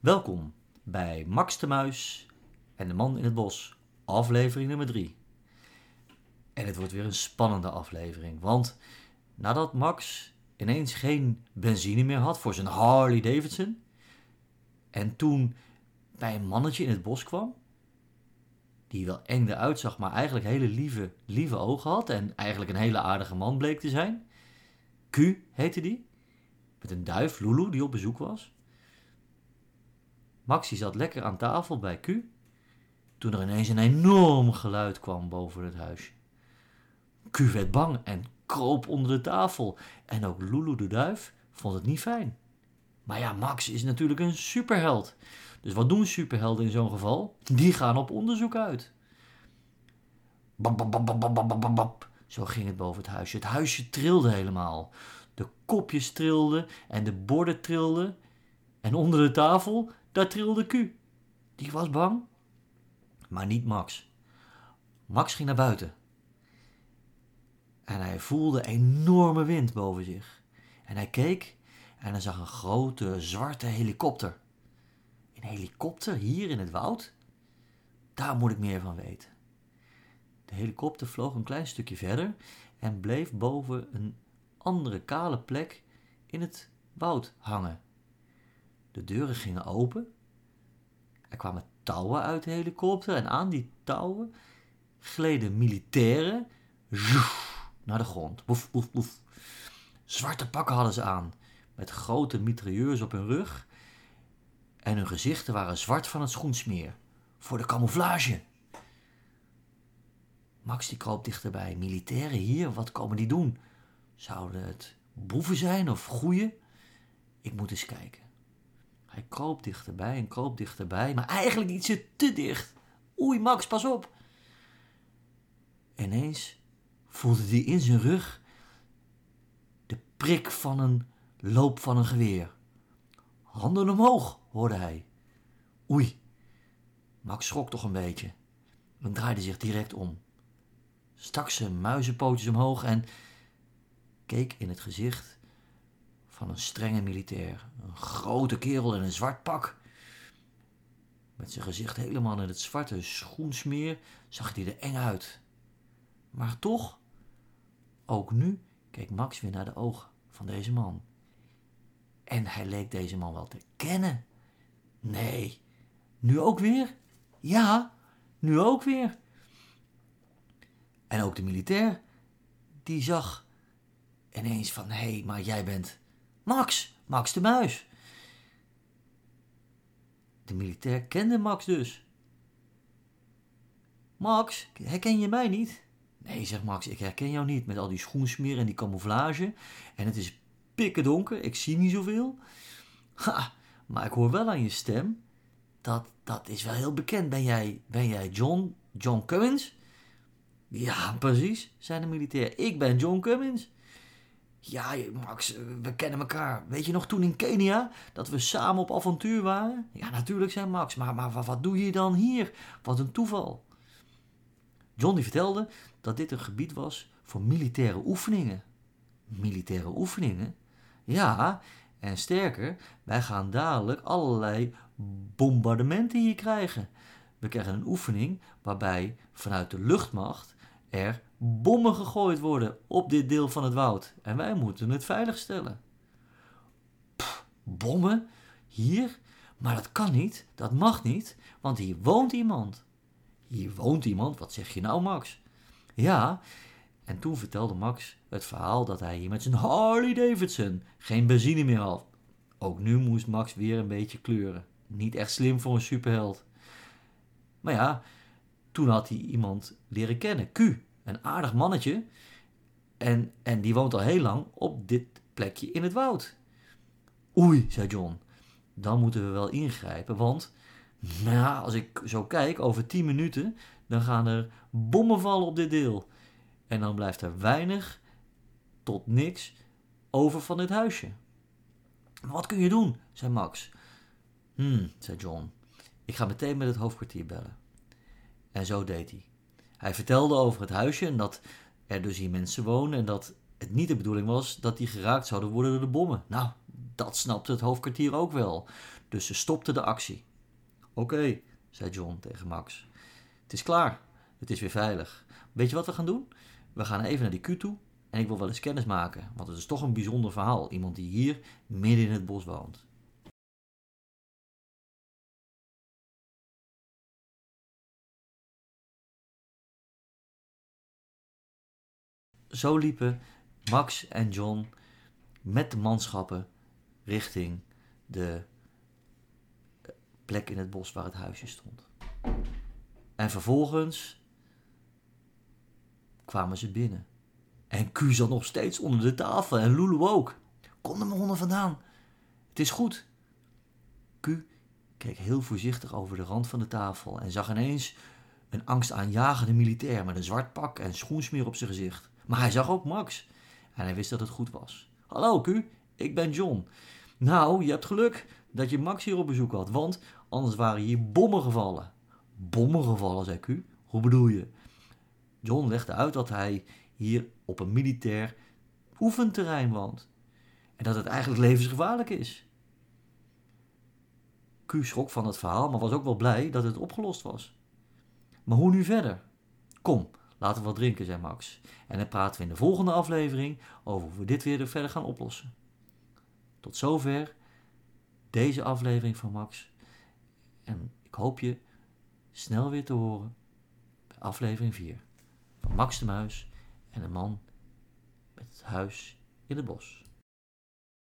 Welkom bij Max de Muis en de Man in het Bos, aflevering nummer 3. En het wordt weer een spannende aflevering, want nadat Max ineens geen benzine meer had voor zijn Harley Davidson en toen bij een mannetje in het bos kwam, die wel eng eruit zag, maar eigenlijk hele lieve, lieve ogen had en eigenlijk een hele aardige man bleek te zijn. Q heette die, met een duif, Lulu, die op bezoek was. Maxi zat lekker aan tafel bij Q, toen er ineens een enorm geluid kwam boven het huisje. Q werd bang en kroop onder de tafel en ook Lulu de duif vond het niet fijn. Maar ja, Max is natuurlijk een superheld. Dus wat doen superhelden in zo'n geval? Die gaan op onderzoek uit. Bap, bap, bap, bap. Zo ging het boven het huisje. Het huisje trilde helemaal. De kopjes trilden en de borden trilden. En onder de tafel, daar trilde Q. Die was bang. Maar niet Max. Max ging naar buiten. En hij voelde enorme wind boven zich. En hij keek en hij zag een grote zwarte helikopter. Een helikopter hier in het woud? Daar moet ik meer van weten. De helikopter vloog een klein stukje verder en bleef boven een andere kale plek in het woud hangen. De deuren gingen open. Er kwamen touwen uit de helikopter en aan die touwen gleden militairen naar de grond. Boef, boef, boef. Zwarte pakken hadden ze aan, met grote mitrailleurs op hun rug. En hun gezichten waren zwart van het schoensmeer, voor de camouflage. Max die kroop dichterbij. Militairen hier, wat komen die doen? Zouden het boeven zijn of goeien? Ik moet eens kijken. Hij kroop dichterbij en kroop dichterbij, maar eigenlijk ietsje te dicht. Oei, Max, pas op. Ineens voelde hij in zijn rug de prik van een loop van een geweer. Handen omhoog, hoorde hij. Oei, Max schrok toch een beetje en draaide zich direct om. Stak zijn muizenpootjes omhoog en keek in het gezicht van een strenge militair. Een grote kerel in een zwart pak. Met zijn gezicht helemaal in het zwarte schoensmeer zag hij er eng uit. Maar toch, ook nu keek Max weer naar de ogen van deze man. En hij leek deze man wel te kennen. Nee, nu ook weer? Ja, nu ook weer. En ook de militair, die zag ineens van, hé, hey, maar jij bent Max, Max de Muis. De militair kende Max dus. Max, herken je mij niet? Nee, zegt Max, ik herken jou niet met al die schoensmeren en die camouflage. En het is pikken donker, ik zie niet zoveel. Ha, maar ik hoor wel aan je stem. Dat, dat is wel heel bekend. Ben jij, ben jij John, John Cummins? Ja, precies, zei de militair. Ik ben John Cummins. Ja, Max, we kennen elkaar. Weet je nog toen in Kenia dat we samen op avontuur waren? Ja, natuurlijk, zei Max. Maar, maar wat doe je dan hier? Wat een toeval. John die vertelde dat dit een gebied was voor militaire oefeningen. Militaire oefeningen? Ja, en sterker, wij gaan dadelijk allerlei bombardementen hier krijgen. We krijgen een oefening waarbij vanuit de luchtmacht er bommen gegooid worden op dit deel van het woud. En wij moeten het veiligstellen. Pff, bommen? Hier? Maar dat kan niet, dat mag niet, want hier woont iemand. Hier woont iemand, wat zeg je nou, Max? Ja, en toen vertelde Max het verhaal dat hij hier met zijn Harley Davidson geen benzine meer had. Ook nu moest Max weer een beetje kleuren. Niet echt slim voor een superheld. Maar ja, toen had hij iemand leren kennen, Q, een aardig mannetje. En, en die woont al heel lang op dit plekje in het woud. Oei, zei John, dan moeten we wel ingrijpen, want nou als ik zo kijk, over 10 minuten, dan gaan er bommen vallen op dit deel. En dan blijft er weinig tot niks over van dit huisje. Wat kun je doen? zei Max. Hmm, zei John. Ik ga meteen met het hoofdkwartier bellen. En zo deed hij. Hij vertelde over het huisje en dat er dus hier mensen wonen en dat het niet de bedoeling was dat die geraakt zouden worden door de bommen. Nou, dat snapte het hoofdkwartier ook wel. Dus ze stopten de actie. Oké, zei John tegen Max. Het is klaar. Het is weer veilig. Weet je wat we gaan doen? We gaan even naar die Q toe en ik wil wel eens kennis maken, want het is toch een bijzonder verhaal. Iemand die hier midden in het bos woont. Zo liepen Max en John met de manschappen richting de plek in het bos waar het huisje stond. En vervolgens kwamen ze binnen. En Q zat nog steeds onder de tafel en Lulu ook. Kom er maar onder vandaan. Het is goed. Q keek heel voorzichtig over de rand van de tafel en zag ineens een angstaanjagende militair met een zwart pak en schoensmeer op zijn gezicht. Maar hij zag ook Max en hij wist dat het goed was. Hallo Q, ik ben John. Nou, je hebt geluk dat je Max hier op bezoek had, want anders waren hier bommen gevallen. Bommen gevallen, zei Q. Hoe bedoel je? John legde uit dat hij hier op een militair oefenterrein woont. En dat het eigenlijk levensgevaarlijk is. Q schrok van het verhaal, maar was ook wel blij dat het opgelost was. Maar hoe nu verder? Kom, laten we wat drinken, zei Max. En dan praten we in de volgende aflevering over hoe we dit weer verder gaan oplossen. Tot zover deze aflevering van Max. En ik hoop je snel weer te horen bij aflevering 4 van Max de Muis en een man met het huis in het bos.